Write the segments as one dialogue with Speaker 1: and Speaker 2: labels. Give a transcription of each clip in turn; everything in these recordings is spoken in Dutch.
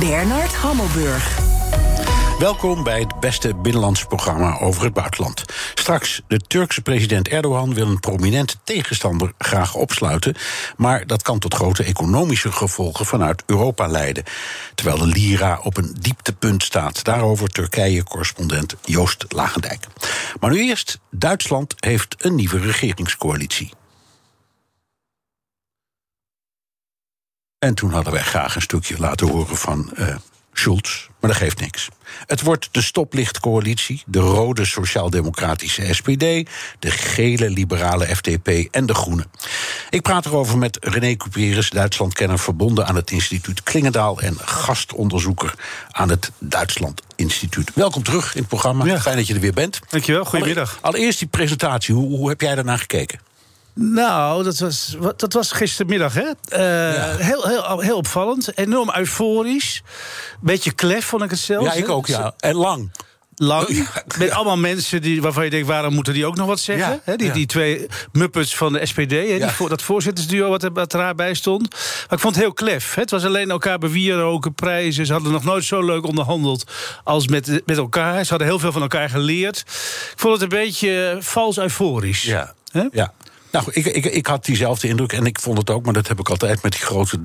Speaker 1: Bernard Hammelburg.
Speaker 2: Welkom bij het beste binnenlands programma over het buitenland. Straks, de Turkse president Erdogan wil een prominente tegenstander graag opsluiten. Maar dat kan tot grote economische gevolgen vanuit Europa leiden. Terwijl de lira op een dieptepunt staat. Daarover Turkije-correspondent Joost Lagendijk. Maar nu eerst, Duitsland heeft een nieuwe regeringscoalitie. En toen hadden wij graag een stukje laten horen van uh, Schulz, maar dat geeft niks. Het wordt de stoplichtcoalitie, de rode sociaal-democratische SPD, de gele liberale FDP en de groene. Ik praat erover met René Cuperus, Duitslandkenner verbonden aan het instituut Klingendaal en gastonderzoeker aan het Duitsland Instituut. Welkom terug in het programma. Fijn dat je er weer bent.
Speaker 3: Dankjewel, goedemiddag.
Speaker 2: Allereerst die presentatie, hoe, hoe heb jij daarnaar gekeken?
Speaker 3: Nou, dat was, dat was gistermiddag, hè? Uh, heel, heel, heel opvallend. Enorm euforisch. Beetje klef, vond ik het zelf.
Speaker 2: Ja, ik ook, ja. En lang.
Speaker 3: Lang. Ja, met allemaal mensen die, waarvan je denkt, waarom moeten die ook nog wat zeggen? Ja, die, die twee muppets van de SPD, he, die, dat voorzittersduo wat er, wat er bij stond. Maar ik vond het heel klef. Het was alleen elkaar bewieroken, prijzen. Ze hadden nog nooit zo leuk onderhandeld als met, met elkaar. Ze hadden heel veel van elkaar geleerd. Ik vond het een beetje vals euforisch.
Speaker 2: Ja, ja. Nou, ik, ik, ik had diezelfde indruk en ik vond het ook, maar dat heb ik altijd met die grote,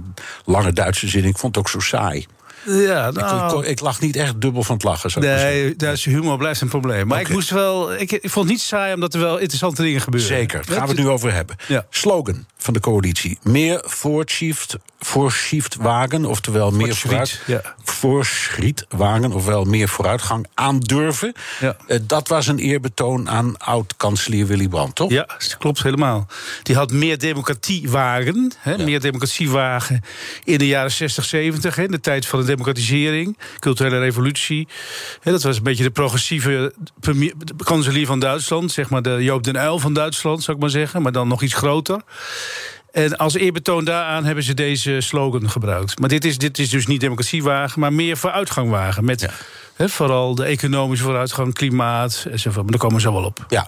Speaker 2: lange Duitse zin. Ik vond het ook zo saai.
Speaker 3: Ja, nou,
Speaker 2: ik, ik, lag niet echt dubbel van het lachen. Zou
Speaker 3: nee, Duitse humor blijft een probleem. Maar ik moest wel. Ik, ik, vond het niet saai omdat er wel interessante dingen gebeuren.
Speaker 2: Zeker, daar gaan we het nu over hebben. Ja. Slogan van de coalitie: meer voorschieft wagen, oftewel meer vooruit. Ja. Voorschietwagen, ofwel meer vooruitgang aandurven. Ja. Uh, dat was een eerbetoon aan oud-kanselier Willy Brandt, toch?
Speaker 3: Ja, klopt helemaal. Die had meer democratie wagen, hè, meer democratie wagen in de jaren 60, 70, in de tijd van de democratisering, culturele revolutie. dat was een beetje de progressieve kanselier van Duitsland, zeg maar de Joop den Uyl van Duitsland, zou ik maar zeggen, maar dan nog iets groter. En als eerbetoon daaraan hebben ze deze slogan gebruikt. Maar dit is, dit is dus niet democratiewagen, maar meer vooruitgangwagen. Met vooral de economische vooruitgang, klimaat enzovoort. Maar daar komen we zo wel op.
Speaker 2: Ja.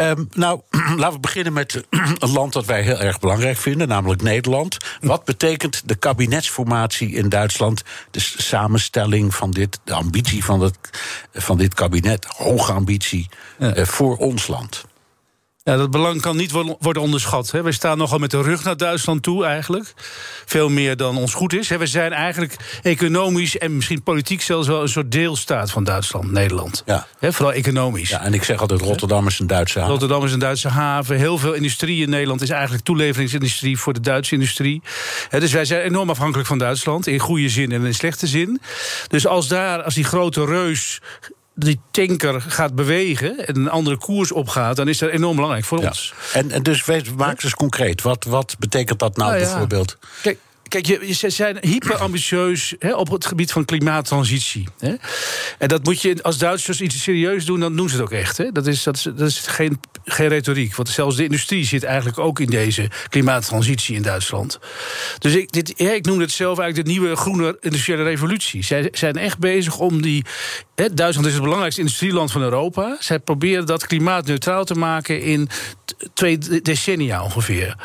Speaker 2: Um, nou, laten we beginnen met een land dat wij heel erg belangrijk vinden, namelijk Nederland. Wat betekent de kabinetsformatie in Duitsland, de samenstelling van dit, de ambitie van, het, van dit kabinet, hoge ambitie, uh, voor ons land?
Speaker 3: Ja, dat belang kan niet worden onderschat. We staan nogal met de rug naar Duitsland toe, eigenlijk. Veel meer dan ons goed is. We zijn eigenlijk economisch en misschien politiek zelfs wel een soort deelstaat van Duitsland, Nederland. Ja. Vooral economisch.
Speaker 2: Ja, en ik zeg altijd: Rotterdam is een Duitse haven.
Speaker 3: Rotterdam is een Duitse haven. Heel veel industrie in Nederland is eigenlijk toeleveringsindustrie voor de Duitse industrie. Dus wij zijn enorm afhankelijk van Duitsland, in goede zin en in slechte zin. Dus als daar, als die grote reus die tanker gaat bewegen en een andere koers opgaat, dan is dat enorm belangrijk voor ons.
Speaker 2: En, en dus maak het eens concreet. Wat, wat betekent dat nou, nou bijvoorbeeld?
Speaker 3: Kijk, Kijk, ze zijn hyper ambitieus op het gebied van klimaattransitie. Hè? En dat moet je als Duitsers iets serieus doen, dan doen ze het ook echt. Hè? Dat is, dat is, geen, geen retoriek. Want zelfs de industrie zit eigenlijk ook in deze klimaattransitie in Duitsland. Dus ik, dit, ik noem het zelf eigenlijk de nieuwe groene industriële revolutie. Zij zijn echt bezig om die. Hè, Duitsland is het belangrijkste industrieland van Europa. Zij proberen dat klimaatneutraal te maken in twee decennia ongeveer.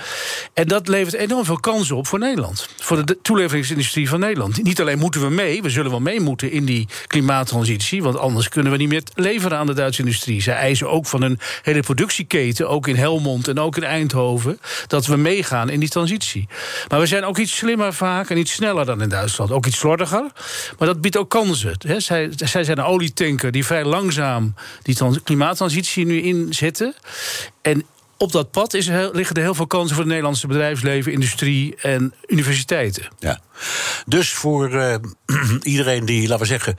Speaker 3: En dat levert enorm veel kansen op voor Nederland voor de toeleveringsindustrie van Nederland. Niet alleen moeten we mee, we zullen wel mee moeten in die klimaattransitie, want anders kunnen we niet meer leveren aan de Duitse industrie. Zij eisen ook van een hele productieketen, ook in Helmond en ook in Eindhoven, dat we meegaan in die transitie. Maar we zijn ook iets slimmer vaak en iets sneller dan in Duitsland. Ook iets slordiger, maar dat biedt ook kansen. zij, zij zijn een olietanker die vrij langzaam die klimaattransitie nu inzetten. En op dat pad is liggen er heel veel kansen voor het Nederlandse bedrijfsleven, industrie en universiteiten.
Speaker 2: Ja. Dus voor uh, iedereen die, laten we zeggen,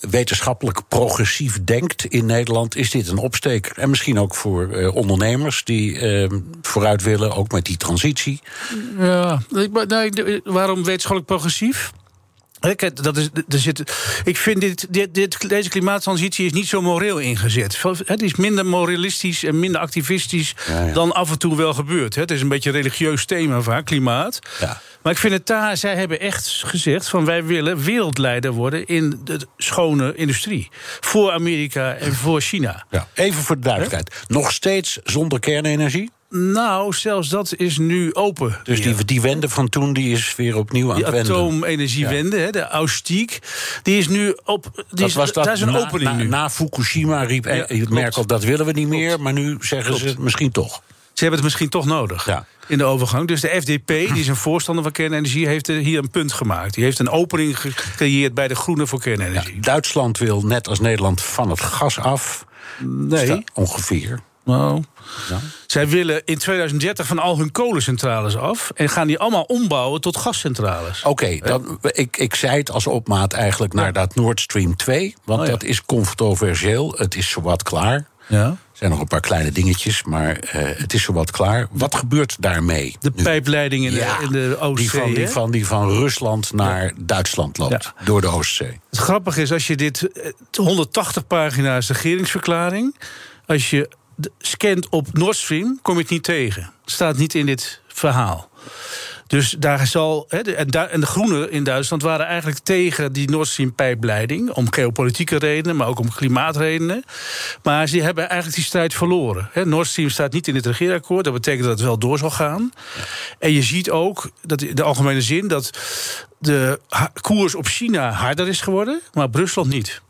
Speaker 2: wetenschappelijk progressief denkt in Nederland, is dit een opsteker. En misschien ook voor uh, ondernemers die uh, vooruit willen, ook met die transitie.
Speaker 3: Ja, nee, waarom wetenschappelijk progressief? Kijk, dat is, er zit, ik vind dit, dit, dit, deze klimaattransitie is niet zo moreel ingezet. Het is minder moralistisch en minder activistisch dan af en toe wel gebeurt. Het is een beetje een religieus thema vaak, klimaat. Ja. Maar ik vind het daar, zij hebben echt gezegd van wij willen wereldleider worden in de schone industrie. Voor Amerika en voor China.
Speaker 2: Ja, even voor de duidelijkheid. Nog steeds zonder kernenergie?
Speaker 3: Nou, zelfs dat is nu open.
Speaker 2: Dus die, die wende van toen die is weer opnieuw aan het wenden.
Speaker 3: De atoomenergiewende, ja. de Austiek, die is nu op. Die dat is, was dat daar is een
Speaker 2: na,
Speaker 3: opening
Speaker 2: na,
Speaker 3: nu.
Speaker 2: Na Fukushima riep ja, Merkel dat willen we niet meer, maar nu zeggen klopt. ze het misschien toch.
Speaker 3: Ze hebben het misschien toch nodig. Ja. In de overgang. Dus de FDP, die is een voorstander van kernenergie, heeft hier een punt gemaakt. Die heeft een opening gecreëerd bij de Groenen voor kernenergie.
Speaker 2: Ja, Duitsland wil net als Nederland van het gas af.
Speaker 3: Nee.
Speaker 2: Ongeveer.
Speaker 3: Nou, ja. Zij willen in 2030 van al hun kolencentrales af... en gaan die allemaal ombouwen tot gascentrales.
Speaker 2: Oké, okay, ik, ik zei het als opmaat eigenlijk naar dat Nord Stream 2... want oh, ja. dat is controversieel, het is zowat klaar. Ja. Er zijn nog een paar kleine dingetjes, maar uh, het is zowat klaar. Wat gebeurt daarmee?
Speaker 3: De pijpleiding in,
Speaker 2: ja,
Speaker 3: de, in de Oostzee.
Speaker 2: Die van, die, van, die van Rusland naar ja. Duitsland loopt, door de Oostzee.
Speaker 3: Het grappige is, als je dit 180 pagina's regeringsverklaring... als je scant op Nord Stream, kom het niet tegen. Staat niet in dit verhaal. Dus daar zal. En, de Groenen in Duitsland waren eigenlijk tegen die Nord Stream pijpleiding. Om geopolitieke redenen, maar ook om klimaatredenen. Maar ze hebben eigenlijk die strijd verloren. He, Nord Stream staat niet in het regeerakkoord. Dat betekent dat het wel door zal gaan. En je ziet ook, dat in de algemene zin, dat de koers op China harder is geworden, maar Rusland niet.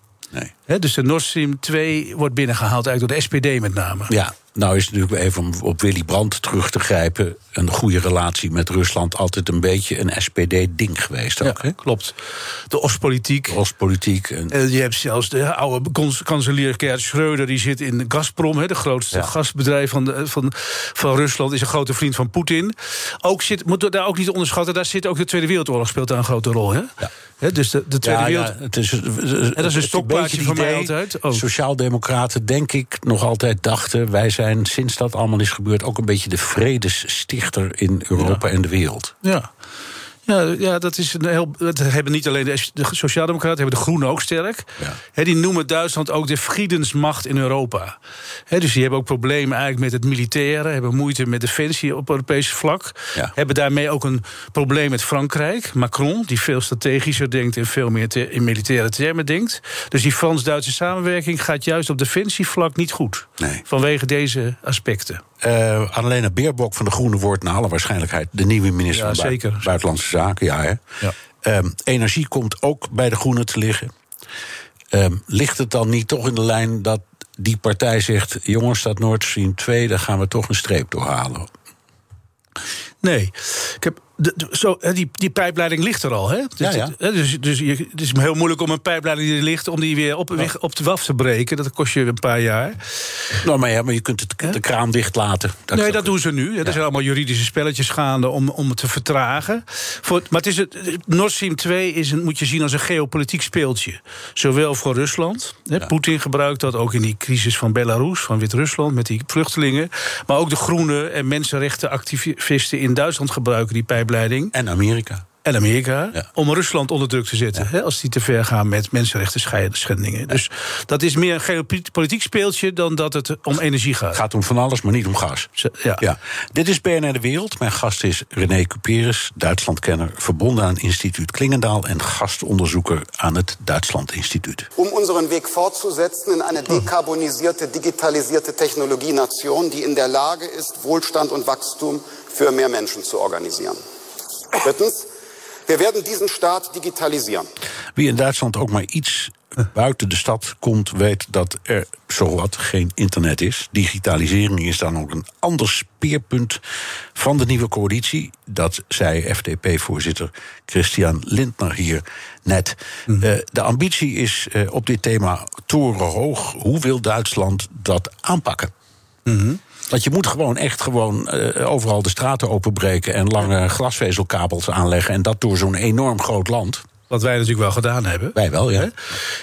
Speaker 2: Nee.
Speaker 3: dus de Nord Stream 2 wordt binnengehaald eigenlijk door de SPD met name.
Speaker 2: Ja, nou is het natuurlijk even om op Willy Brandt terug te grijpen... een goede relatie met Rusland altijd een beetje een SPD-ding geweest ook.
Speaker 3: Ja, klopt. De Oostpolitiek.
Speaker 2: Oostpolitiek. En...
Speaker 3: en... je hebt zelfs de oude kanselier Gerd Schreuder... die zit in Gazprom, de grootste ja. gasbedrijf van, de, van, van Rusland... is een grote vriend van Poetin. Ook zit, moet daar ook niet onderschatten... daar zit ook de Tweede Wereldoorlog speelt daar een grote rol. Hè? Ja. He, dus de, de Tweede
Speaker 2: ja,
Speaker 3: Wereld...
Speaker 2: Ja, het is,
Speaker 3: en dat is een stokpaardje van mij altijd.
Speaker 2: Oh. Sociaaldemocraten, denk ik, nog altijd dachten... wij zijn sinds dat allemaal is gebeurd... ook een beetje de vredesstichter in Europa ja. en de wereld.
Speaker 3: Ja. Ja, ja, dat is een heel. Dat hebben niet alleen de, de Sociaaldemocraten, hebben de Groenen ook sterk. Ja. He, die noemen Duitsland ook de vriendensmacht in Europa. He, dus die hebben ook problemen eigenlijk met het militaire, hebben moeite met defensie op Europees vlak. Ja. Hebben daarmee ook een probleem met Frankrijk. Macron, die veel strategischer denkt en veel meer te, in militaire termen denkt. Dus die Frans-Duitse samenwerking gaat juist op defensievlak niet goed.
Speaker 2: Nee.
Speaker 3: Vanwege deze aspecten.
Speaker 2: Uh, Annalena Beerbok van de Groenen wordt naar alle waarschijnlijk de nieuwe minister
Speaker 3: ja,
Speaker 2: van
Speaker 3: zeker.
Speaker 2: Buiten, Buitenlandse Zaken. Ja, hè? Ja. Um, energie komt ook bij de Groenen te liggen. Um, ligt het dan niet toch in de lijn dat die partij zegt: jongens, dat Nord Stream 2, daar gaan we toch een streep doorhalen?
Speaker 3: Nee. Ik heb de, de, zo, die, die pijpleiding ligt er al. Hè?
Speaker 2: Ja, ja.
Speaker 3: Dus, dus je, het is heel moeilijk om een pijpleiding die er ligt... om die weer op, ja. op de waf te breken. Dat kost je een paar jaar.
Speaker 2: Nou, maar, ja, maar je kunt het, de kraan dicht laten.
Speaker 3: Dat nee, dat doen ze nu. Er zijn allemaal juridische spelletjes gaande om, om het te vertragen. Voor, maar het is het, Nord Stream 2 is een, moet je zien als een geopolitiek speeltje. Zowel voor Rusland. Poetin gebruikt dat ook in die crisis van Belarus, van Wit-Rusland... met die vluchtelingen. Maar ook de groene en mensenrechtenactivisten in Duitsland gebruiken die pijpleiding
Speaker 2: en Amerika.
Speaker 3: En Amerika, ja. om Rusland onder druk te zetten. Ja. Hè, als die te ver gaan met mensenrechten schendingen. Ja. Dus dat is meer een geopolitiek speeltje dan dat het om energie gaat. Het
Speaker 2: gaat om van alles, maar niet om gas.
Speaker 3: Ja.
Speaker 2: Dit is BNR De Wereld. Mijn gast is René Cuperus, Duitslandkenner... verbonden aan Instituut Klingendaal... en gastonderzoeker aan het Duitsland Instituut.
Speaker 4: Om onze weg fortzusetzen in een decarbonisierte, digitalisierte Technologienation... die in der Lage is Wohlstand en Wachstum für mehr Menschen zu organisieren. Drittens, wir werden diesen Staat digitalisieren.
Speaker 2: Wie in Duitsland ook maar iets buiten de stad komt, weet dat er zowat geen internet is. Digitalisering is dan ook een ander speerpunt van de nieuwe coalitie. Dat zei FDP-voorzitter Christian Lindner hier net. Mm. Uh, de ambitie is uh, op dit thema torenhoog. Hoe wil Duitsland dat aanpakken?
Speaker 3: Mm -hmm.
Speaker 2: Want je moet gewoon echt gewoon uh, overal de straten openbreken en lange glasvezelkabels aanleggen. En dat door zo'n enorm groot land.
Speaker 3: Wat wij natuurlijk wel gedaan hebben.
Speaker 2: Wij wel, ja.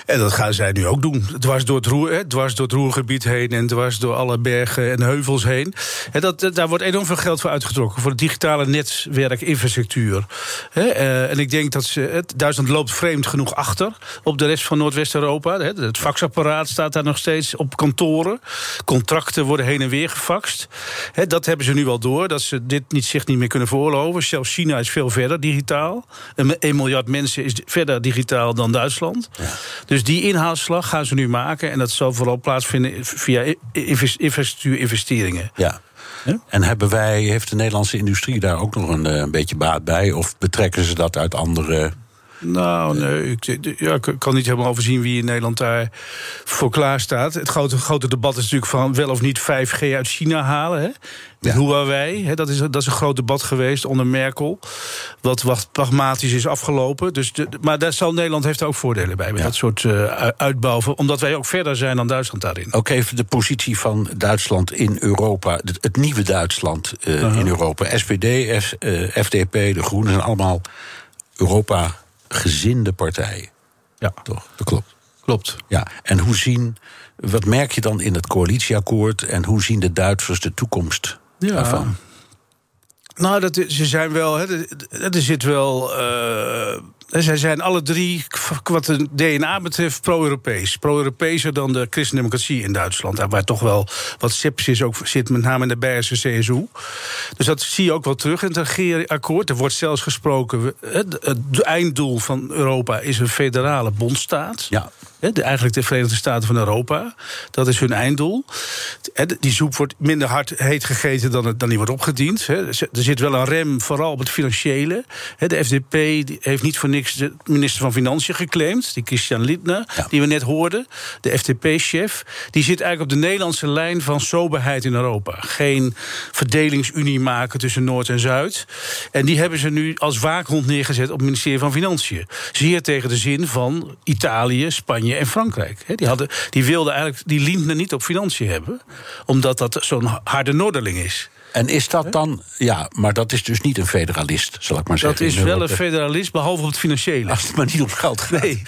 Speaker 3: En dat gaan zij nu ook doen. Dwars door het, roer, hè, dwars door het roergebied heen en dwars door alle bergen en heuvels heen. En dat, daar wordt enorm veel geld voor uitgetrokken. Voor de digitale netwerkinfrastructuur. Uh, en ik denk dat ze, Duitsland loopt vreemd genoeg achter op de rest van Noordwest-Europa. Het faxapparaat staat daar nog steeds op kantoren. Contracten worden heen en weer gefaxt. Dat hebben ze nu al door, dat ze dit niet, zich niet meer kunnen veroorloven. Zelfs China is veel verder digitaal. Een, 1 miljard mensen is verder digitaal dan Duitsland. Ja. Dus die inhaalslag gaan ze nu maken. En dat zal vooral plaatsvinden via infrastructuurinvesteringen.
Speaker 2: Ja. En hebben wij, heeft de Nederlandse industrie daar ook nog een, eh, een beetje baat bij? Of betrekken ze dat uit andere
Speaker 3: nou, nee, ik, ja, ik kan niet helemaal overzien wie in Nederland daar voor klaar staat. Het grote, grote debat is natuurlijk van wel of niet 5G uit China halen. Hè? Ja. Huawei, hè, dat, is, dat is een groot debat geweest onder Merkel. Wat, wat pragmatisch is afgelopen. Dus maar daar zal Nederland heeft ook voordelen bij. Met dat soort uh, uitbouwen. Omdat wij ook verder zijn dan Duitsland daarin.
Speaker 2: Ook even de positie van Duitsland in Europa. Het, nieuwe Duitsland uh, in Europa. SPD, F, uh, FDP, de Groenen zijn allemaal Europa gezinde partijen.
Speaker 3: Ja,
Speaker 2: toch? Dat klopt.
Speaker 3: Klopt.
Speaker 2: Ja, en hoe zien, wat merk je dan in het coalitieakkoord en hoe zien de Duitsers de toekomst ja. daarvan?
Speaker 3: Nou, dat, ze zijn wel. Hè, er zit wel. Uh, zij zijn alle drie, wat het DNA betreft, pro-Europees. Pro-Europeeser dan de christendemocratie in Duitsland. Waar toch wel wat sepsis ook zit, met name in de Beierse CSU. Dus dat zie je ook wel terug in het regeerakkoord. Er wordt zelfs gesproken. Het einddoel van Europa is een federale bondstaat.
Speaker 2: Ja.
Speaker 3: Eigenlijk de Verenigde Staten van Europa. Dat is hun einddoel. Die soep wordt minder hard heet gegeten dan, het, dan die wordt opgediend. Er zit wel een rem, vooral op het financiële. De FDP heeft niet voor niks de minister van Financiën geclaimd. Die Christian Lindner, die we net hoorden. De FDP-chef. Die zit eigenlijk op de Nederlandse lijn van soberheid in Europa. Geen verdelingsunie maken tussen Noord en Zuid. En die hebben ze nu als waakhond neergezet op het ministerie van Financiën. Zeer tegen de zin van Italië, Spanje en Frankrijk. Die, hadden, die wilden eigenlijk die Lindner niet op financiën hebben. Omdat dat zo'n harde Noorderling is.
Speaker 2: En is dat dan, ja, maar dat is dus niet een federalist, zal ik maar zeggen.
Speaker 3: Dat is wel een federalist, behalve op het financiële.
Speaker 2: Als het maar niet om geld gaat.
Speaker 3: Nee,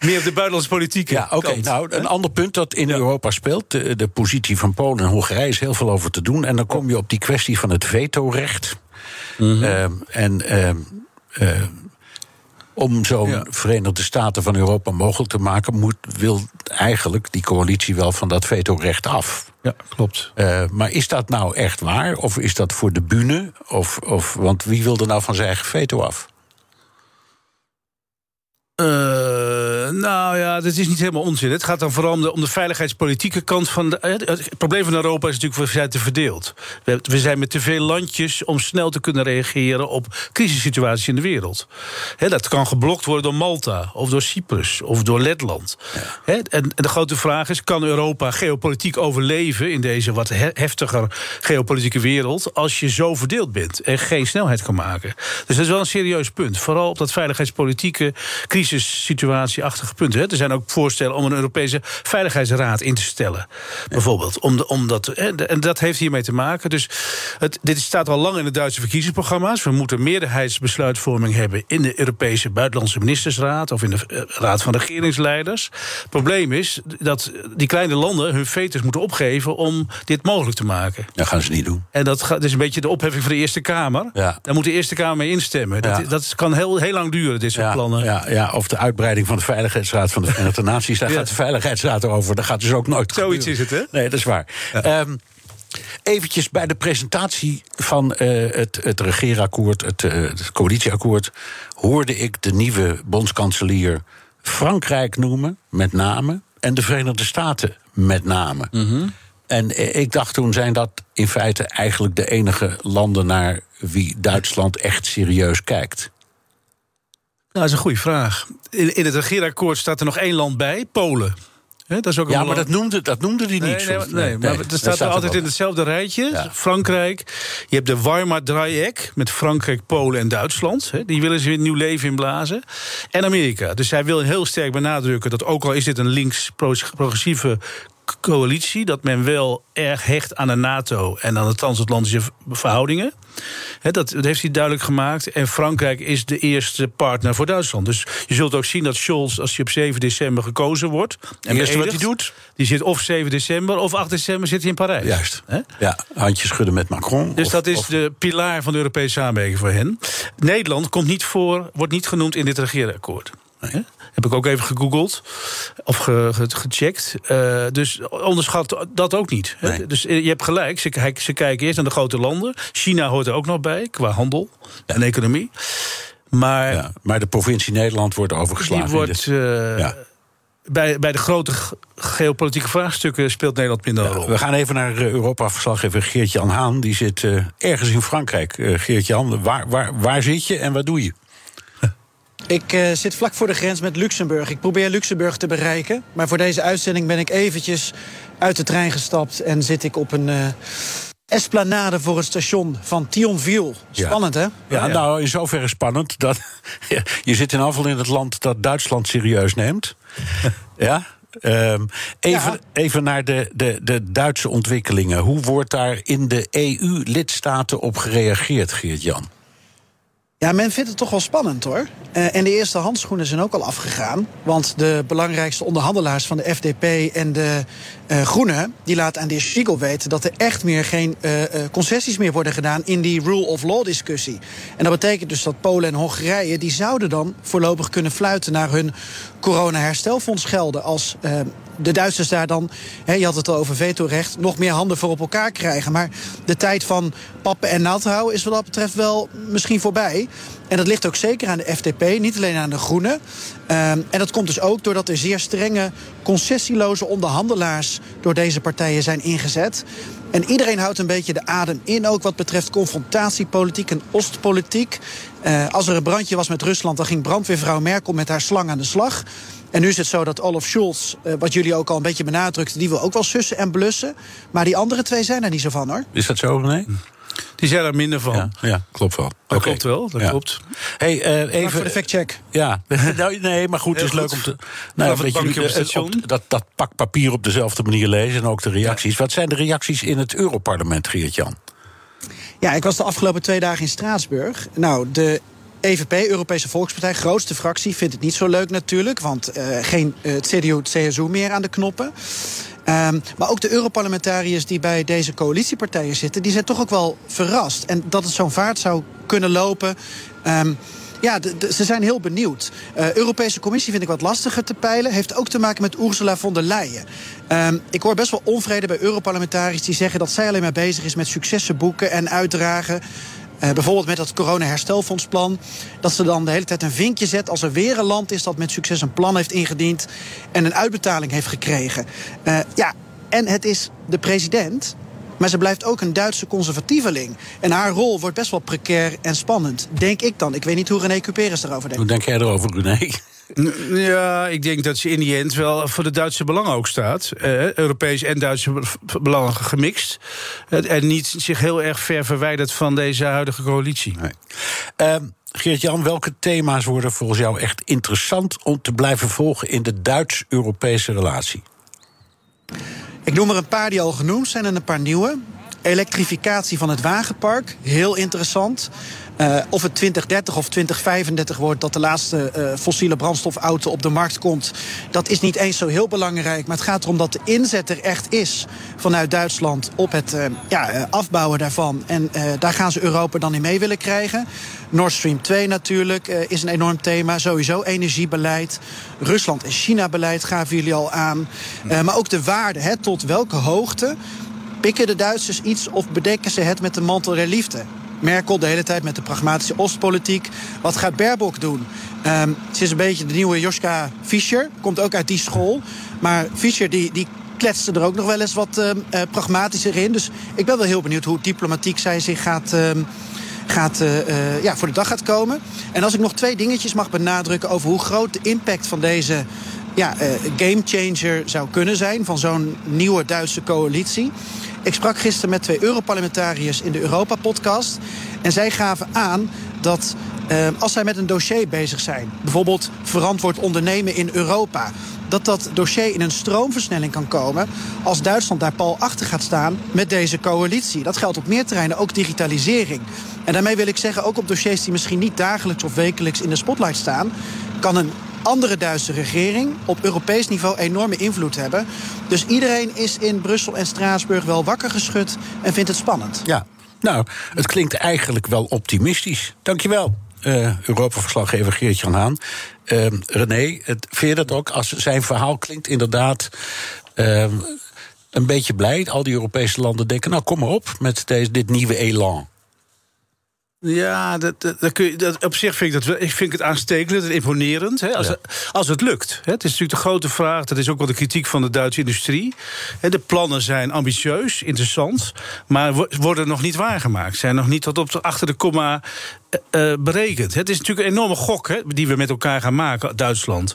Speaker 3: meer op de buitenlandse politiek.
Speaker 2: Ja, oké. nou, een ander punt dat in Europa speelt, de, de, positie van Polen en Hongarije, is heel veel over te doen. En dan kom je op die kwestie van het vetorecht. Mm en. Uh, om zo'n Verenigde Staten van Europa mogelijk te maken, moet, wil eigenlijk die coalitie wel van dat vetorecht af.
Speaker 3: Ja, klopt.
Speaker 2: Uh, maar is dat nou echt waar? Of is dat voor de bühne? Of, of, want wie wil er nou van zijn eigen veto af?
Speaker 3: Uh, nou ja, dat is niet helemaal onzin. Het gaat dan vooral om de, om de veiligheidspolitieke kant van. De, het probleem van Europa is natuurlijk, we zijn te verdeeld. We, we, zijn met te veel landjes om snel te kunnen reageren op crisissituaties in de wereld. dat kan geblokt worden door Malta, of door Cyprus, of door Letland. en, en, de grote vraag is: kan Europa geopolitiek overleven in deze wat heftiger geopolitieke wereld. als je zo verdeeld bent en geen snelheid kan maken? Dus dat is wel een serieus punt. Vooral op dat veiligheidspolitieke crisissituatie achter punten. Hè. Er zijn ook voorstellen om een Europese Veiligheidsraad in te stellen. Bijvoorbeeld. Om, de, om dat, en dat heeft hiermee te maken. Dus het, dit staat al lang in de Duitse verkiezingsprogramma's. We moeten meerderheidsbesluitvorming hebben in de Europese Buitenlandse Ministersraad of in de eh, Raad van Regeringsleiders. Het probleem is dat die kleine landen hun vetus moeten opgeven om dit mogelijk te maken.
Speaker 2: Dat gaan ze niet doen.
Speaker 3: En dat, gaat, is een beetje de opheffing van de Eerste Kamer. Ja. Daar moet de Eerste Kamer mee instemmen. Dat, dat kan heel, heel lang duren, dit soort plannen.
Speaker 2: Ja, ja, of de uitbreiding van de veiligheid Veiligheidsraad van de Verenigde Naties. Daar gaat de Veiligheidsraad over. Daar gaat dus ook nooit
Speaker 3: Zoiets is het, hè?
Speaker 2: Nee, dat is waar. Ja. Um, eventjes bij de presentatie van uh, het, het regeerakkoord, het, uh, het coalitieakkoord, hoorde ik de nieuwe bondskanselier Frankrijk noemen, met name, en de Verenigde Staten met name. Mm -hmm. En uh, ik dacht toen zijn dat in feite eigenlijk de enige landen naar wie Duitsland echt serieus kijkt.
Speaker 3: Nou, dat is een goede vraag. In, in het regeerakkoord staat er nog één land bij, Polen.
Speaker 2: dat is ook ja, maar dat noemde, dat noemde hij niet.
Speaker 3: Nee, nee, maar er staat er altijd in hetzelfde rijtje. Frankrijk. Je hebt de Weimar Dreieck met Frankrijk, Polen en Duitsland. Die willen ze weer een nieuw leven inblazen. En Amerika. Dus hij wil heel sterk benadrukken dat ook al is dit een links-progressieve coalitie, dat men wel erg hecht aan de NATO en aan de transatlantische verhoudingen. dat, dat, heeft hij duidelijk gemaakt. En Frankrijk is de eerste partner voor Duitsland. Dus je zult ook zien dat Scholz, als hij op 7 december gekozen wordt.
Speaker 2: En eerste wat hij doet?
Speaker 3: Die zit of 7 december of 8 december zit hij in Parijs.
Speaker 2: Juist. Ja, handjes schudden met Macron.
Speaker 3: Dus dat is de pilaar van de Europese samenwerking voor hen. Nederland komt niet voor, wordt niet genoemd in dit regeerakkoord. Heb ik ook even gegoogeld of gecheckt. Uh, dus onderschat dat ook niet. Dus je hebt gelijk, ze, ze, kijken eerst naar de grote landen. China hoort er ook nog bij, qua handel en economie. Maar,
Speaker 2: ja, maar de provincie Nederland wordt overgeslagen.
Speaker 3: Die wordt, uh, ja. bij, bij de grote geopolitieke vraagstukken speelt Nederland minder rol.
Speaker 2: We gaan even naar Europa-verslaggever Geert-Jan Haan. Die zit uh, ergens in Frankrijk. Geert-Jan, waar, waar, waar zit je en wat doe je?
Speaker 5: Ik uh, zit vlak voor de grens met Luxemburg. Ik probeer Luxemburg te bereiken. Maar voor deze uitzending ben ik eventjes uit de trein gestapt... en zit ik op een uh, esplanade voor het station van Thionville. Spannend, hè?
Speaker 2: Ja, ja, nou, in zoverre spannend. Dat, je zit in afval in het land dat Duitsland serieus neemt. ja? Um, even, ja. even naar de, de, de Duitse ontwikkelingen. Hoe wordt daar in de EU-lidstaten op gereageerd, Geert-Jan?
Speaker 5: Ja, men vindt het toch wel spannend hoor. Uh, en de eerste handschoenen zijn ook al afgegaan. Want de belangrijkste onderhandelaars van de FDP en de uh, Groenen... die laten aan de heer Schiegel weten dat er echt meer geen uh, concessies meer worden gedaan... in die rule of law discussie. En dat betekent dus dat Polen en Hongarije... die zouden dan voorlopig kunnen fluiten naar hun corona-herstelfonds gelden... als de Duitsers daar dan, je had het al over vetorecht, nog meer handen voor op elkaar krijgen. Maar de tijd van pappen en nat houden is wat dat betreft wel misschien voorbij. En dat ligt ook zeker aan de FDP, niet alleen aan de Groenen. Um, en dat komt dus ook doordat er zeer strenge, concessieloze onderhandelaars door deze partijen zijn ingezet. En iedereen houdt een beetje de adem in, ook wat betreft confrontatiepolitiek en Oostpolitiek. Uh, als er een brandje was met Rusland, dan ging brandweervrouw Merkel met haar slang aan de slag. En nu is het zo dat Olaf Scholz, uh, wat jullie ook al een beetje benadrukten, die wil ook wel sussen en blussen. Maar die andere twee zijn er niet zo van hoor.
Speaker 2: Is dat zo, nee?
Speaker 3: Die zijn er minder van.
Speaker 2: Ja, ja klopt wel.
Speaker 3: Dat klopt wel, dat klopt.
Speaker 5: Hey, uh, even voor de factcheck.
Speaker 2: Ja, nou, nee, maar goed, het is leuk om te. Nou, weet je, op station. Op, dat, dat pak papier op dezelfde manier lezen en ook de reacties. Ja. Wat zijn de reacties in het Europarlement, Geert-Jan?
Speaker 5: Ja, ik was de afgelopen twee dagen in Straatsburg. Nou, de EVP, Europese Volkspartij, grootste fractie, vindt het niet zo leuk natuurlijk. Want uh, geen uh, CDU, CSU meer aan de knoppen. Um, maar ook de Europarlementariërs die bij deze coalitiepartijen zitten, die zijn toch ook wel verrast. En dat het zo'n vaart zou kunnen lopen. Um, ja, ze zijn heel benieuwd. Uh, Europese Commissie vind ik wat lastiger te peilen. Heeft ook te maken met Ursula von der Leyen. Um, ik hoor best wel onvrede bij Europarlementariërs die zeggen dat zij alleen maar bezig is met successen boeken en uitdragen. Uh, bijvoorbeeld met dat corona-herstelfondsplan. Dat ze dan de hele tijd een vinkje zet als er weer een land is dat met succes een plan heeft ingediend en een uitbetaling heeft gekregen. Uh, ja, en het is de president. Maar ze blijft ook een Duitse conservatieveling. En haar rol wordt best wel precair en spannend. Denk ik dan. Ik weet niet hoe René Cuperus daarover denkt.
Speaker 2: Hoe denk jij erover, René?
Speaker 3: Ja, ik denk dat ze in die end wel voor de Duitse belangen ook staat. Eh, Europees en Duitse belangen gemixt. en niet zich heel erg ver verwijderd van deze huidige coalitie. Nee.
Speaker 2: Uh, Geert-Jan, welke thema's worden volgens jou echt interessant om te blijven volgen in de Duits-Europese relatie?
Speaker 5: Ik noem er een paar die al genoemd zijn en een paar nieuwe. Elektrificatie van het wagenpark, heel interessant. Uh, of het 2030 of 2035 wordt dat de laatste uh, fossiele brandstofauto op de markt komt, dat is niet eens zo heel belangrijk. Maar het gaat erom dat de inzet er echt is vanuit Duitsland op het uh, ja, afbouwen daarvan. En daar gaan ze Europa dan in mee willen krijgen. Nord Stream 2 natuurlijk is een enorm thema. Sowieso energiebeleid. Rusland- en China-beleid gaven jullie al aan. maar ook de waarde, hè, tot welke hoogte pikken de Duitsers iets of bedekken ze het met de mantel der liefde? Merkel de hele tijd met de pragmatische Oostpolitiek. Wat gaat Baerbock doen? Um, ze is een beetje de nieuwe Joschka Fischer. Komt ook uit die school. Maar Fischer die, die kletste er ook nog wel eens wat uh, uh, pragmatischer in. Dus ik ben wel heel benieuwd hoe diplomatiek zij zich gaat... Uh, gaat, uh, ja, voor de dag gaat komen. En als ik nog twee dingetjes mag benadrukken over hoe groot de impact van deze ja, gamechanger zou kunnen zijn van zo'n nieuwe Duitse coalitie. Ik sprak gisteren met twee Europarlementariërs in de Europa-podcast. En zij gaven aan dat uh, als zij met een dossier bezig zijn, bijvoorbeeld verantwoord ondernemen in Europa, dat dat dossier in een stroomversnelling kan komen als Duitsland daar pal achter gaat staan met deze coalitie. Dat geldt op meer terreinen, ook digitalisering. En daarmee wil ik zeggen, ook op dossiers die misschien niet dagelijks of wekelijks in de spotlight staan, kan een andere Duitse regering op Europees niveau enorme invloed hebben. Dus iedereen is in Brussel en Straatsburg wel wakker geschud en vindt het spannend.
Speaker 2: Ja, nou, het klinkt eigenlijk wel optimistisch. Dankjewel. Uh, Europa-verslaggever Geert-Jan Haan. Uh, René, het, vind je dat ook? Als zijn verhaal klinkt inderdaad uh, een beetje blij. Al die Europese landen denken, nou kom maar op met deze, dit nieuwe elan.
Speaker 3: Ja, dat, dat, kun je, dat, op zich vind ik, dat, ik vind het aanstekelijk en imponerend. Hè, als, als het lukt. Hè. Het is natuurlijk de grote vraag, dat is ook wel de kritiek van de Duitse industrie. Hè, de plannen zijn ambitieus, interessant, maar worden nog niet waargemaakt. Zijn nog niet tot op de, achter de komma uh, berekend. Het is natuurlijk een enorme gok hè, die we met elkaar gaan maken, Duitsland.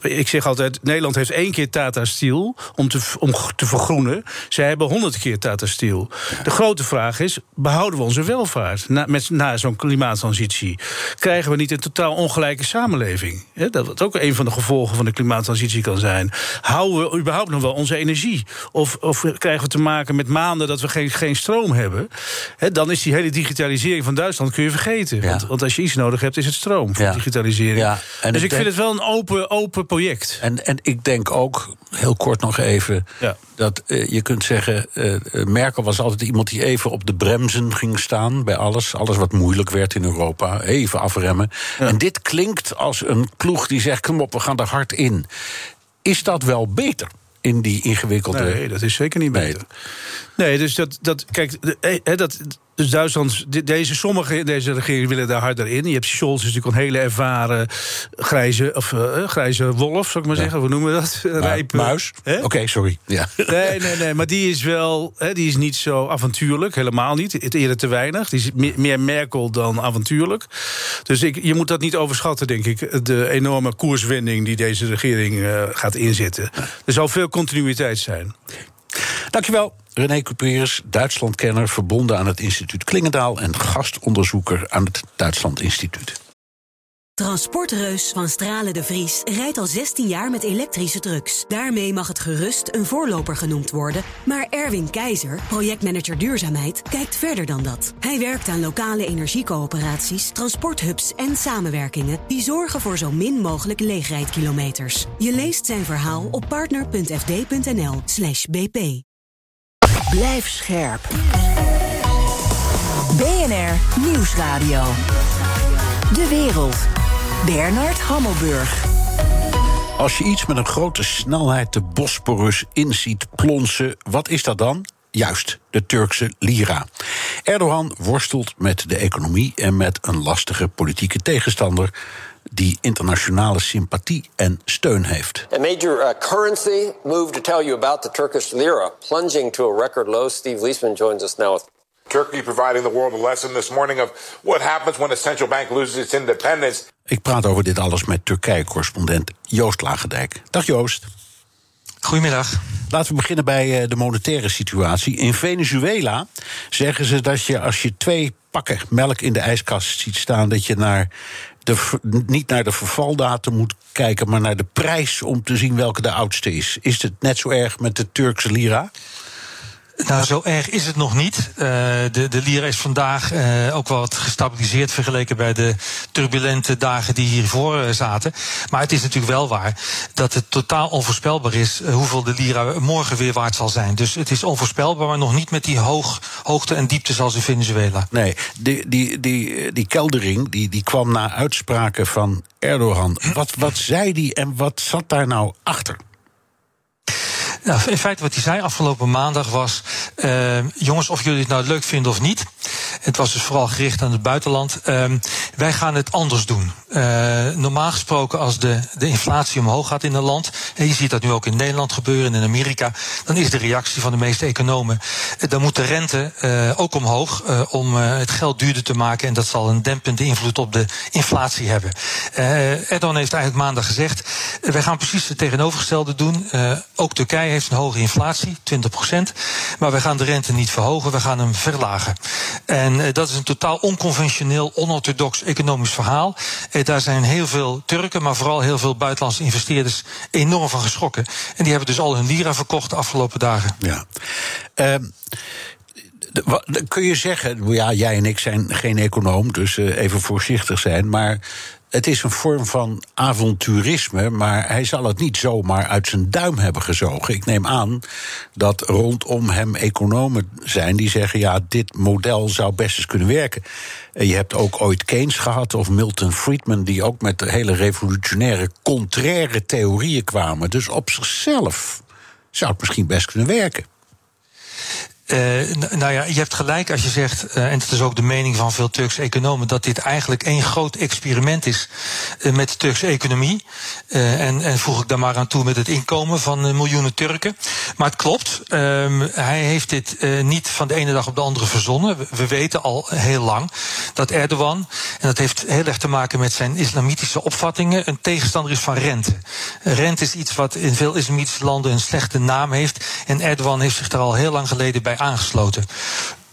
Speaker 3: ik zeg altijd, Nederland heeft één keer Tata Steel om te, om te vergroenen. Zij hebben honderd keer Tata Steel. De grote vraag is, behouden we onze welvaart na, met, na zo'n klimaattransitie? Krijgen we niet een totaal ongelijke samenleving? dat wat ook een van de gevolgen van de klimaattransitie kan zijn. Houden we überhaupt nog wel onze energie? Of, of krijgen we te maken met maanden dat we geen, geen stroom hebben? dan is die hele digitalisering van Duitsland, kun je want, want, als je iets nodig hebt, is het stroom voor digitalisering. Ja. dus ik, vind het wel een open, open project.
Speaker 2: En, en ik denk ook, heel kort nog even, dat uh, je kunt zeggen... Uh, Merkel was altijd iemand die even op de bremsen ging staan bij alles. Alles wat moeilijk werd in Europa, even afremmen. En dit klinkt als een ploeg die zegt, kom op, we gaan er hard in. Is dat wel beter? in die ingewikkelde.
Speaker 3: Nee, dat is zeker niet beter. Nee, dus dat, dat kijk, dat, dus Duitsland, deze, sommige in deze regering willen daar harder in. Je hebt Scholz, is natuurlijk een hele ervaren grijze, of, uh, grijze wolf, zou ik maar zeggen. Hoe noemen we dat?
Speaker 2: Rijpe, muis? Oké, sorry. Ja.
Speaker 3: Nee, nee, nee, maar die is wel, hè, die is niet zo avontuurlijk, helemaal niet. Het eerder te weinig. Die is meer Merkel dan avontuurlijk. Dus ik, je moet dat niet overschatten, denk ik. De enorme koerswending die deze regering uh, gaat inzetten. Er zal veel continuïteit zijn.
Speaker 2: Dankjewel. René Couperus, Duitslandkenner, verbonden aan het instituut Klingendaal... en gastonderzoeker aan het Duitsland Instituut.
Speaker 6: Transportreus van Stralen de Vries rijdt al 16 jaar met elektrische trucks. Daarmee mag het gerust een voorloper genoemd worden. Maar Erwin Keizer, projectmanager duurzaamheid, kijkt verder dan dat. Hij werkt aan lokale energiecoöperaties, transporthubs en samenwerkingen... die zorgen voor zo min mogelijk leegrijdkilometers. Je leest zijn verhaal op partner.fd.nl slash bp.
Speaker 1: Blijf scherp. BNR Nieuwsradio. De wereld. Bernard Hammelburg.
Speaker 2: Als je iets met een grote snelheid de Bosporus inziet plonsen, wat is dat dan? Juist, de Turkse lira. Erdogan worstelt met de economie en met een lastige politieke tegenstander die internationale sympathie en steun heeft.
Speaker 7: A major uh, currency move to tell you about the Turkish lira plunging to a record low. Steve Leisman joins us now with
Speaker 8: Turkey providing the world a lesson this morning of what happens when a central bank loses its independence.
Speaker 2: Ik praat over dit alles met Turkije-correspondent Joost Lagendijk. Dag Joost.
Speaker 9: Goedemiddag.
Speaker 2: Laten we beginnen bij eh, de monetaire situatie. In Venezuela zeggen ze dat je als je twee pakken melk in de ijskast ziet staan, dat je naar de, niet naar de vervaldatum moet kijken, maar naar de prijs om te zien welke de oudste is. Is het net zo erg met de Turkse lira?
Speaker 9: Nou, zo erg is het nog niet. Uh, de, de lira is vandaag uh, ook wel wat gestabiliseerd vergeleken bij de turbulente dagen die hiervoor uh, zaten. Maar het is natuurlijk wel waar dat het totaal onvoorspelbaar is hoeveel de lira morgen weer waard zal zijn. Dus het is onvoorspelbaar, maar nog niet met die hoog, hoogte en diepte zoals in Venezuela.
Speaker 2: Nee, die, die, die, die keldering die, die kwam na uitspraken van Erdogan. Wat, wat zei die en wat zat daar nou achter?
Speaker 9: Nou, in feite wat hij zei afgelopen maandag was... Uh, jongens, of jullie het nou leuk vinden of niet... het was dus vooral gericht aan het buitenland... Uh, wij gaan het anders doen. Uh, normaal gesproken als de, de inflatie omhoog gaat in een land... en je ziet dat nu ook in Nederland gebeuren en in Amerika... dan is de reactie van de meeste economen... dan moet de rente ook omhoog om het geld duurder te maken... en dat zal een dempende invloed op de inflatie hebben. Erdogan heeft eigenlijk maandag gezegd... wij gaan precies het tegenovergestelde doen. ook Turkije heeft een hoge inflatie, 20% Maar we gaan de rente niet verhogen, we gaan hem verlagen. En En eh, dat is een totaal onconventioneel, onorthodox economisch verhaal. Eh, daar zijn heel veel Turken, maar vooral heel veel buitenlandse investeerders enorm van geschrokken. En die hebben dus al hun lira verkocht de afgelopen dagen.
Speaker 2: Ja. Ehm, kun je zeggen, ja, jij en ik zijn geen econoom, dus eh, even voorzichtig zijn, maar het is een vorm van avonturisme, maar hij zal het niet zomaar uit zijn duim hebben gezogen. Ik neem aan dat rondom hem economen zijn die zeggen, ja, dit model zou best eens kunnen werken. En je hebt ook ooit Keynes gehad of Milton Friedman, die ook met hele revolutionaire, contraire theorieën kwamen. Dus op zichzelf zou het misschien best kunnen werken.
Speaker 9: Eh, nou ja, je hebt gelijk als je zegt, eh, en het is ook de mening van veel Turkse economen, dat dit eigenlijk één groot experiment is eh, met de Turkse economie. En, en voeg ik daar maar aan toe met het inkomen van miljoenen Turken. Maar het klopt, ehm, hij heeft dit niet van de ene dag op de andere verzonnen. We, we weten al heel lang dat Erdogan, en dat heeft heel erg te maken met zijn islamitische opvattingen, een tegenstander is van rente. Rente is iets wat in veel islamitische landen een slechte naam heeft. En Erdogan heeft zich daar al heel lang geleden bij aangesloten.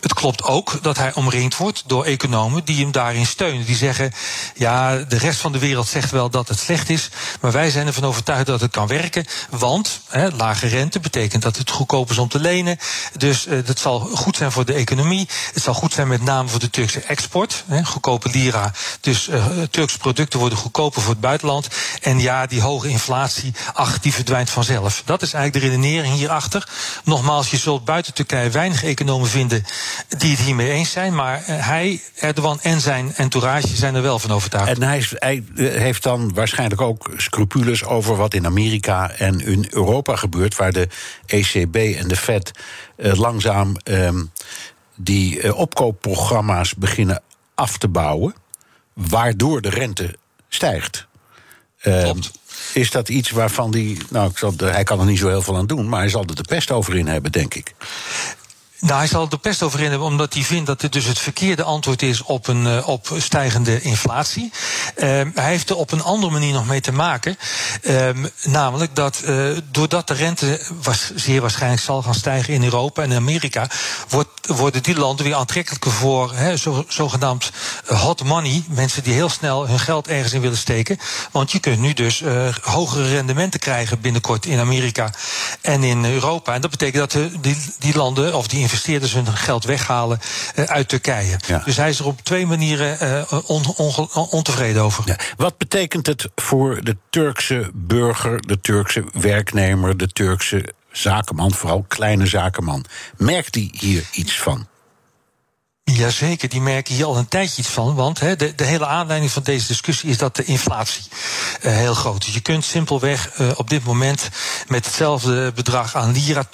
Speaker 9: Het klopt ook dat hij omringd wordt door economen die hem daarin steunen. Die zeggen, ja, de rest van de wereld zegt wel dat het slecht is, maar wij zijn ervan overtuigd dat het kan werken. Want lage rente betekent dat het goedkoop is om te lenen. Dus eh, dat zal goed zijn voor de economie. Het zal goed zijn met name voor de Turkse export. Goedkope lira. Dus eh, Turkse producten worden goedkoper voor het buitenland. En ja, die hoge inflatie, ach, die verdwijnt vanzelf. Dat is eigenlijk de redenering hierachter. Nogmaals, je zult buiten Turkije weinig economen vinden die het hiermee eens zijn. Maar eh, hij, Erdogan en zijn entourage zijn er wel van overtuigd.
Speaker 2: En hij, is- hij eh, heeft dan waarschijnlijk ook scrupules over wat in Amerika en in Europa gebeurt, waar de ECB en de Fed eh, langzaam ehm, die eh, opkoopprogramma's beginnen af te bouwen, waardoor de rente stijgt. Ehm, is dat iets waarvan die. Nou, ik zal, hij kan er niet zo heel veel aan doen, maar hij zal er de pest over in hebben, denk ik.
Speaker 9: Nou, hij zal er pest over in hebben, omdat hij vindt dat dit dus het verkeerde antwoord is op, een, eh, op stijgende inflatie. Ehm, hij heeft er op een andere manier nog mee te maken. Ehm, namelijk dat eh, doordat de rente was, zeer waarschijnlijk zal gaan stijgen in Europa en Amerika, wordt, worden die landen weer aantrekkelijker voor zo, zogenaamd hot money. Mensen die heel snel hun geld ergens in willen steken. Want je kunt nu dus eh, hogere rendementen krijgen binnenkort in Amerika en in Europa. En dat betekent dat de, die, die landen of die investeerders hun geld weghalen eh, uit Turkije.
Speaker 2: Ja.
Speaker 9: Dus hij is er op twee manieren eh, on- ontevreden over.
Speaker 2: Ja. Wat betekent het voor de Turkse burger, de Turkse werknemer, de Turkse zakenman, vooral kleine zakenman? Merkt hij hier iets van?
Speaker 9: Jazeker, die merken hier al een tijdje iets van. Want de, de hele aanleiding van deze discussie is dat de inflatie eh, heel groot is. Je kunt simpelweg eh, op dit moment met hetzelfde bedrag aan lira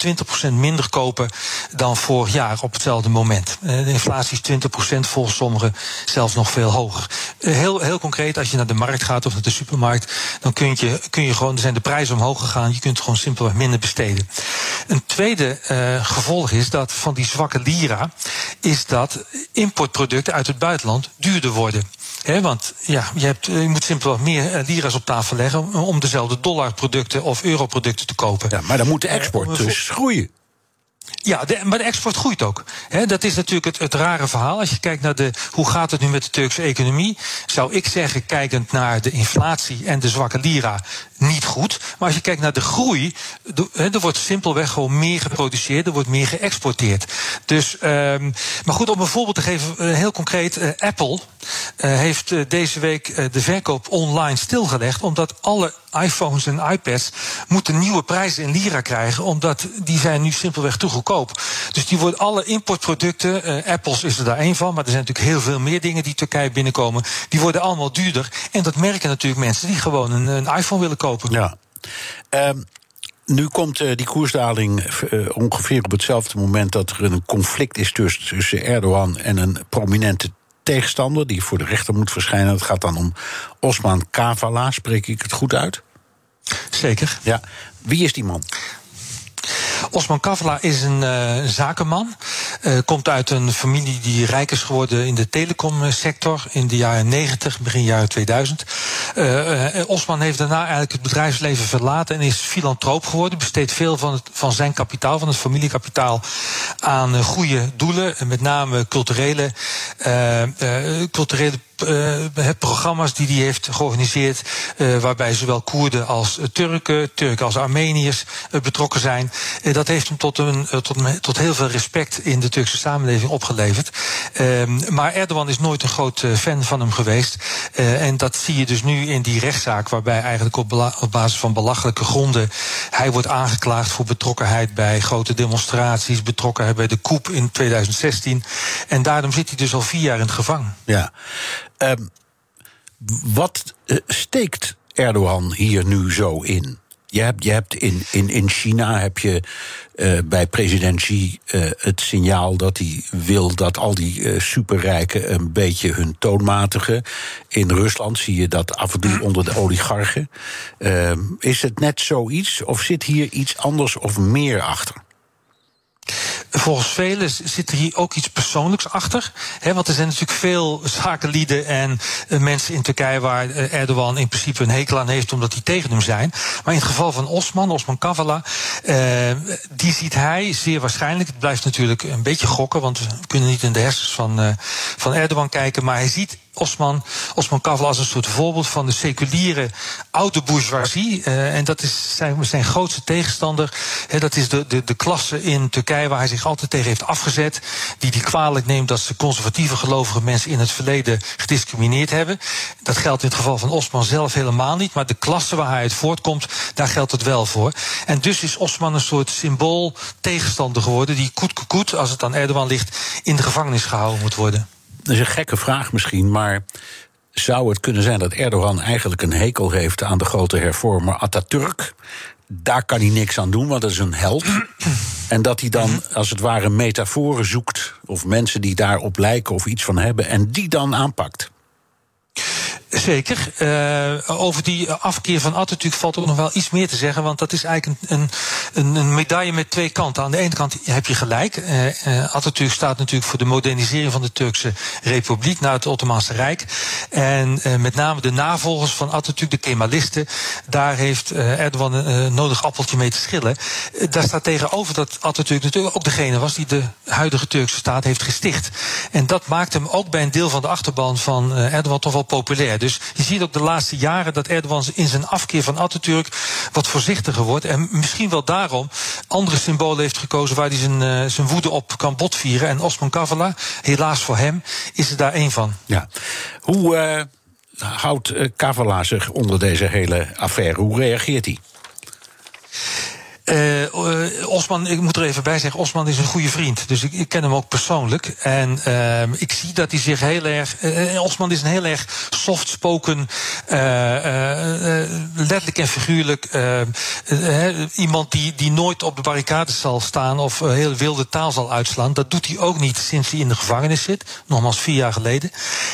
Speaker 9: 20% minder kopen dan vorig jaar op hetzelfde moment. Eh, de inflatie is 20% volgens sommigen zelfs nog veel hoger. Heel, heel concreet, als je naar de markt gaat of naar de supermarkt, dan kun je, kun je gewoon, er zijn de prijzen omhoog gegaan, je kunt gewoon simpelweg minder besteden. Een tweede gevolg is dat van die zwakke lira, is dat importproducten uit het buitenland duurder worden. Hè, want ja, je, hebt, eh, je moet simpelweg meer eh, lira's op tafel leggen om- dezelfde dollarproducten of europroducten te kopen.
Speaker 2: Ja, maar dan moet de
Speaker 9: Eh,
Speaker 2: export dus groeien.
Speaker 9: Ja, de, maar de export groeit ook. Dat is natuurlijk het, het rare verhaal. Als je kijkt naar de, hoe gaat het nu met de Turkse economie, zou ik zeggen, kijkend naar de inflatie en de zwakke lira, niet goed. Maar als je kijkt naar de groei, er wordt simpelweg gewoon meer geproduceerd, er wordt meer geëxporteerd. Dus, ehm, maar goed, om een voorbeeld te geven, eh, heel concreet, eh, Apple eh, heeft deze week de verkoop online stilgelegd, omdat alle iPhones en iPads moeten nieuwe prijzen in lira krijgen, omdat die zijn nu simpelweg te goedkoop. Dus die worden alle importproducten, Apples is er daar één van, maar er zijn natuurlijk heel veel meer dingen die Turkije binnenkomen, die worden allemaal duurder. En dat merken natuurlijk mensen die gewoon een, een iPhone willen kopen.
Speaker 2: Ja. Ehm, nu komt eh, die koersdaling eh, ongeveer op hetzelfde moment dat er een conflict is tussen, tussen Erdogan en een prominente tegenstander die voor de rechter moet verschijnen. Het gaat dan om Osman Kavala, spreek ik het goed uit?
Speaker 9: Zeker.
Speaker 2: Ja. Wie is die man?
Speaker 9: Osman Kavala is een eh, zakenman. Eh, komt uit een familie die rijk is geworden in de telecomsector in de jaren 90, begin jaren 2000. Uh, Osman heeft daarna eigenlijk het bedrijfsleven verlaten en is filantroop geworden. Besteedt veel van, van zijn kapitaal, van het familiekapitaal, aan goede doelen. Met name culturele, culturele uh, programma's die hij heeft georganiseerd. Uh, waarbij zowel Koerden als Turken, Turken als Armeniërs betrokken zijn. dat heeft hem tot, een, tot, tot heel veel respect in de Turkse samenleving opgeleverd. Ehm, maar Erdogan is nooit een groot fan van hem geweest. en dat zie je dus nu in die rechtszaak, waarbij eigenlijk op, op basis van belachelijke gronden hij wordt aangeklaagd voor betrokkenheid bij grote demonstraties, betrokkenheid bij de coup in 2016. En daarom zit hij dus al vier jaar in het gevangen.
Speaker 2: Ja. Um, wat uh, steekt Erdogan hier nu zo in? Je hebt, je hebt in, in, in China heb je uh, bij president Xi uh, het signaal dat hij wil dat al die uh, superrijken een beetje hun toon matigen. In Rusland zie je dat af en toe onder de oligarchen. Ehm, is het net zoiets of zit hier iets anders of meer achter?
Speaker 9: Volgens velen zit er hier ook iets persoonlijks achter. Want er zijn natuurlijk veel zakenlieden en uh, mensen in Turkije waar uh, Erdogan in principe een hekel aan heeft omdat die tegen hem zijn. Maar in het geval van Osman, Osman Kavala, uh, die ziet hij zeer waarschijnlijk. Het blijft natuurlijk een beetje gokken, want we kunnen niet in de hersens van, van Erdogan kijken. Maar hij ziet Osman, Osman Kavala als een soort voorbeeld van de seculiere oude bourgeoisie. Uh, en dat is zijn, zijn grootste tegenstander. Dat is de, de, de klasse in Turkije waar hij zich altijd tegen heeft afgezet. Die die kwalijk neemt dat ze conservatieve gelovige mensen in het verleden gediscrimineerd hebben. Dat geldt in het geval van Osman zelf helemaal niet. Maar de klasse waar hij uit voortkomt, daar geldt het wel voor. En dus is Osman een soort symbool tegenstander geworden. Die koet koet, als het aan Erdogan ligt, in de gevangenis gehouden moet worden.
Speaker 2: Dat is een gekke vraag misschien, maar zou het kunnen zijn dat Erdogan eigenlijk een hekel heeft aan de grote hervormer Atatürk? Daar kan hij niks aan doen, want dat is een held. En dat hij dan als het ware metaforen zoekt, of mensen die daarop lijken of iets van hebben, en die dan aanpakt.
Speaker 9: Zeker. Uh, over die afkeer van Atatürk valt ook nog wel iets meer te zeggen. Want dat is eigenlijk een, een, een medaille met twee kanten. Aan de ene kant heb je gelijk. Uh, Atatürk staat natuurlijk voor de modernisering van de Turkse Republiek na het Ottomaanse Rijk. En met name de navolgers van Atatürk, de Kemalisten, daar heeft Erdogan een nodig appeltje mee te schillen. daar staat tegenover dat Atatürk natuurlijk ook degene was die de huidige Turkse staat heeft gesticht. En dat maakt hem ook bij een deel van de achterban van Erdogan toch wel populair. Dus je ziet ook de laatste jaren dat Erdogan in zijn afkeer van Atatürk wat voorzichtiger wordt. En misschien wel daarom andere symbolen heeft gekozen waar hij zijn, uh, zijn woede op kan botvieren. En Osman Kavala, helaas voor hem, is er daar één van.
Speaker 2: Ja. Hoe uh, houdt uh, Kavala zich onder deze hele affaire? Hoe reageert hij?
Speaker 9: Uh, Osman, ik moet er even bij zeggen, Osman is een goede vriend. Dus ik, ik ken hem ook persoonlijk. En uh, ik zie dat hij zich heel erg. Uh, Osman is een heel erg soft-spoken, letterlijk en figuurlijk. iemand die, die nooit op de barricades zal staan of heel wilde taal zal uitslaan. Dat doet hij ook niet sinds hij in de gevangenis zit. Nogmaals vier jaar geleden.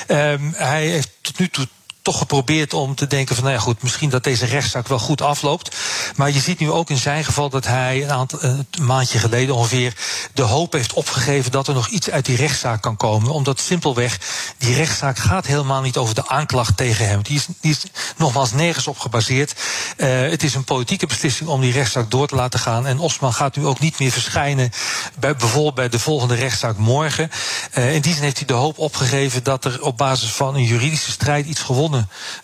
Speaker 9: Ehm, hij heeft tot nu toe toch geprobeerd om te denken van, nou ja goed, misschien dat deze rechtszaak wel goed afloopt. Maar je ziet nu ook in zijn geval dat hij een, aantal, een maandje geleden ongeveer de hoop heeft opgegeven dat er nog iets uit die rechtszaak kan komen. Omdat simpelweg die rechtszaak gaat helemaal niet over de aanklacht tegen hem. Die is, nogmaals nergens op gebaseerd. Uh, het is een politieke beslissing om die rechtszaak door te laten gaan. En Osman gaat nu ook niet meer verschijnen bij, bijvoorbeeld bij de volgende rechtszaak morgen. Uh, in die zin heeft hij de hoop opgegeven dat er op basis van een juridische strijd iets gewonnen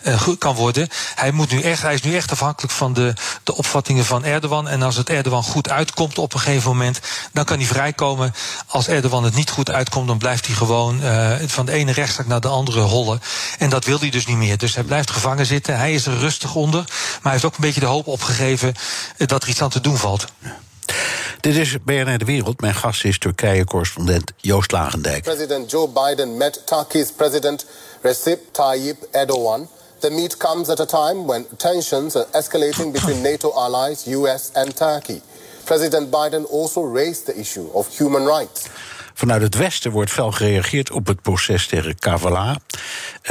Speaker 9: uh, kan worden. Hij, moet nu echt, hij is nu echt afhankelijk van de, de opvattingen van Erdogan. En als het Erdogan goed uitkomt op een gegeven moment, dan kan hij vrijkomen. Als Erdogan het niet goed uitkomt, dan blijft hij gewoon uh, van de ene rechtszaak naar de andere hollen. En dat wil hij dus niet meer. Dus hij blijft gevangen zitten. Hij is er rustig onder. Maar hij heeft ook een beetje de hoop opgegeven uh, dat er iets aan te doen valt.
Speaker 2: Dit is BNR De Wereld. Mijn gast is Turkije-correspondent Joost Lagendijk.
Speaker 10: President Joe Biden met Turkey's president Recep Tayyip Erdogan. The meet comes at a time when tensions are escalating between NATO allies, US and Turkey. President Biden also raised the issue of human rights.
Speaker 2: Vanuit het Westen wordt fel gereageerd op het proces tegen Kavala.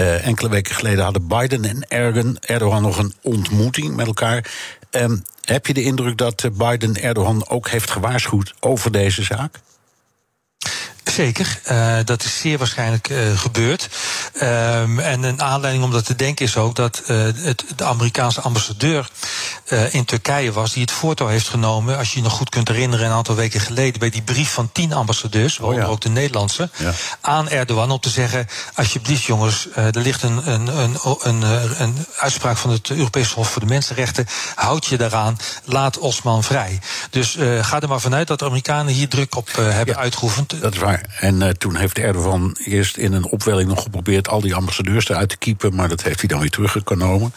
Speaker 2: Uh, enkele weken geleden hadden Biden en Erdogan nog een ontmoeting met elkaar. Um, heb je de indruk dat Biden Erdogan ook heeft gewaarschuwd over deze zaak?
Speaker 9: Zeker, uh, dat is zeer waarschijnlijk uh, gebeurd. Ehm, en een aanleiding om dat te denken is ook dat uh, het, de Amerikaanse ambassadeur in Turkije was, die het voortouw heeft genomen, als je je nog goed kunt herinneren, een aantal weken geleden, bij die brief van tien ambassadeurs, waaronder oh ja. ook de Nederlandse, ja. aan Erdogan om te zeggen: alsjeblieft, jongens, er ligt een, een, een, een, een uitspraak van het Europese Hof voor de Mensenrechten, houd je daaraan, laat Osman vrij. Dus ga er maar vanuit dat de Amerikanen hier druk op hebben ja, uitgeoefend.
Speaker 2: Dat is waar. En toen heeft Erdogan eerst in een opwelling nog geprobeerd al die ambassadeurs eruit te kiepen, maar dat heeft hij dan weer teruggenomen.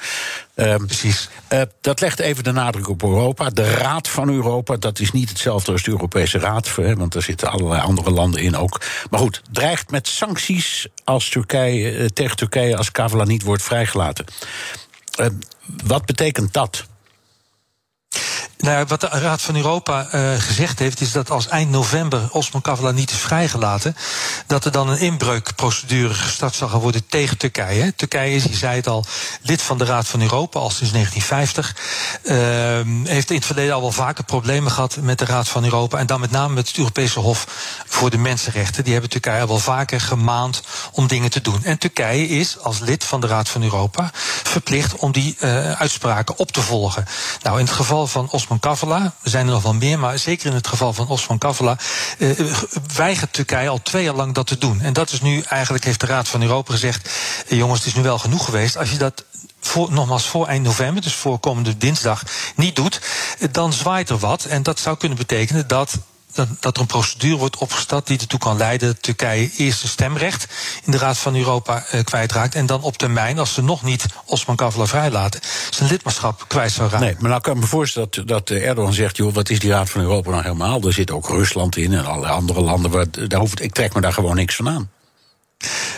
Speaker 9: Uh, Precies.
Speaker 2: Uh, dat legt even de nadruk op Europa. De Raad van Europa, dat is niet hetzelfde als de Europese Raad, hè, want er zitten allerlei andere landen in ook. Maar goed, dreigt met sancties als Turkije, uh, tegen Turkije als Kavala niet wordt vrijgelaten. wat betekent dat?
Speaker 9: Nou, wat de Raad van Europa uh, gezegd heeft, is dat als eind november Osman Kavala niet is vrijgelaten, dat er dan een inbreukprocedure gestart zal gaan worden tegen Turkije. Turkije is, je zei het al, lid van de Raad van Europa al sinds 1950. Uh, heeft in het verleden al wel vaker problemen gehad met de Raad van Europa. En dan met name met het Europese Hof voor de Mensenrechten. Die hebben Turkije al wel vaker gemaand om dingen te doen. En Turkije is als lid van de Raad van Europa verplicht om die uh, uitspraken op te volgen. Nou, in het geval van Osman Kavala, er zijn er nog wel meer, maar zeker in het geval van Osman Kavala, uh, weigert Turkije al twee jaar lang dat te doen. En dat is nu eigenlijk, heeft de Raad van Europa gezegd, uh, jongens, het is nu wel genoeg geweest. Als je dat voor, nogmaals voor eind november, dus voor komende dinsdag, niet doet, dan zwaait er wat. En dat zou kunnen betekenen dat dat, er een procedure wordt opgestart die ertoe kan leiden dat Turkije eerst een stemrecht in de Raad van Europa uh, kwijtraakt. En dan op termijn, als ze nog niet Osman Kavala vrijlaten, zijn lidmaatschap kwijt zou raken.
Speaker 2: Nee, maar nou kan ik me voorstellen dat, dat Erdogan zegt: joh, wat is die Raad van Europa nou helemaal? Er zit ook Rusland in en alle andere landen. Waar, daar hoeft, ik trek me daar gewoon niks van aan.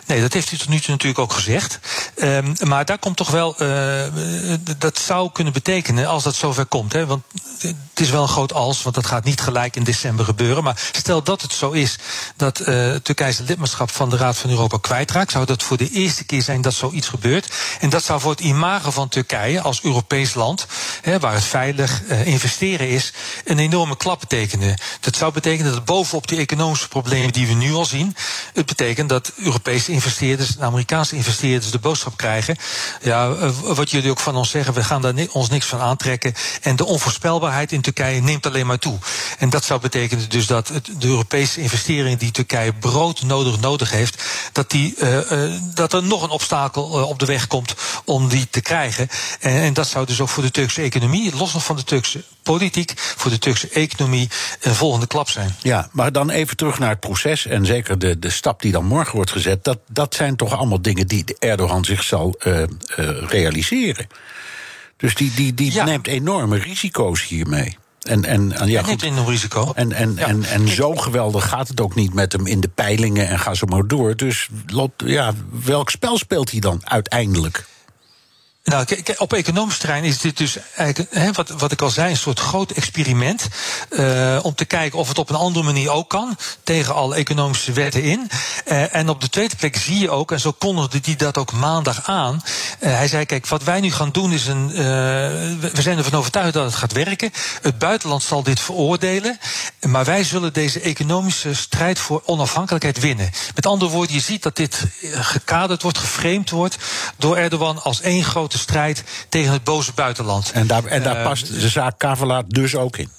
Speaker 9: Nee, dat heeft hij tot nu toe natuurlijk ook gezegd. Um, maar daar komt toch wel. Uh, dat zou kunnen betekenen als dat zover komt. Hè, want het is wel een groot als, want dat gaat niet gelijk in december gebeuren. Maar stel dat het zo is dat uh, Turkije zijn lidmaatschap van de Raad van Europa kwijtraakt, zou dat voor de eerste keer zijn dat zoiets gebeurt. En dat zou voor het imago van Turkije als Europees land, hè, waar het veilig investeren is, een enorme klap betekenen. Dat zou betekenen dat bovenop die economische problemen die we nu al zien, het betekent dat Europese investeerders en Amerikaanse investeerders de boodschap krijgen. Ja, wat jullie ook van ons zeggen, we gaan daar ons niks van aantrekken. En de onvoorspelbaarheid in Turkije neemt alleen maar toe. En dat zou betekenen dus dat de Europese investeringen die Turkije broodnodig nodig heeft, dat, die, uh, uh, dat er nog een obstakel op de weg komt om die te krijgen. En, en dat zou dus ook voor de Turkse economie, los nog van de Turkse politiek, voor de Turkse economie een volgende klap zijn.
Speaker 2: Ja, maar dan even terug naar het proces en zeker de, de stap die dan morgen wordt gezet. Dat, dat zijn toch allemaal dingen die Erdogan zich zal uh, uh, realiseren. Dus die, die, die ja. neemt enorme risico's hiermee. En, en, en ja,
Speaker 9: goed. in een risico.
Speaker 2: En, en, ja. en, en zo geweldig gaat het ook niet met hem in de peilingen en ga zo maar door. Dus ja, welk spel speelt hij dan uiteindelijk?
Speaker 9: Nou, kijk, op economisch terrein is dit dus eigenlijk, wat, wat ik al zei, een soort groot experiment. Uh, om te kijken of het op een andere manier ook kan. Tegen alle economische wetten in. Uh, en op de tweede plek zie je ook, en zo kondigde hij dat ook maandag aan. Uh, hij zei: Kijk, wat wij nu gaan doen is een. we zijn ervan overtuigd dat het gaat werken. Het buitenland zal dit veroordelen. Maar wij zullen deze economische strijd voor onafhankelijkheid winnen. Met andere woorden, je ziet dat dit gekaderd wordt, geframed wordt. door Erdogan als één grote de strijd tegen het boze buitenland.
Speaker 2: En daar, en daar uh, past de zaak Kavala dus ook in.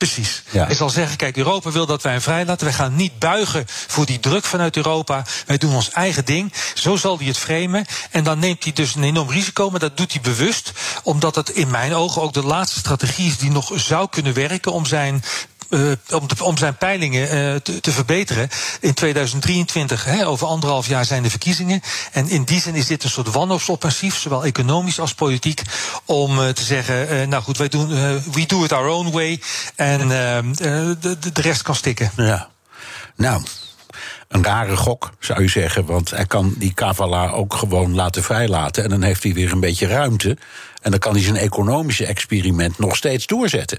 Speaker 9: Precies. Ja. Hij zal zeggen, kijk, Europa wil dat wij hem vrijlaten. Wij gaan niet buigen voor die druk vanuit Europa. Wij doen ons eigen ding. Zo zal hij het framen. En dan neemt hij dus een enorm risico, maar dat doet hij bewust. Omdat het in mijn ogen ook de laatste strategie is die nog zou kunnen werken om zijn uh, om, om, zijn peilingen uh, te, te, verbeteren. In 2023, hè, over anderhalf jaar, zijn de verkiezingen. En in die zin is dit een soort wanhoopsoffensief, zowel economisch als politiek, om uh, te zeggen: nou goed, wij doen, we do it our own way. En de, de rest kan stikken.
Speaker 2: Ja. Nou, een rare gok, zou je zeggen. Want hij kan die Kavala ook gewoon laten vrijlaten. En dan heeft hij weer een beetje ruimte. En dan kan hij zijn economische experiment nog steeds doorzetten.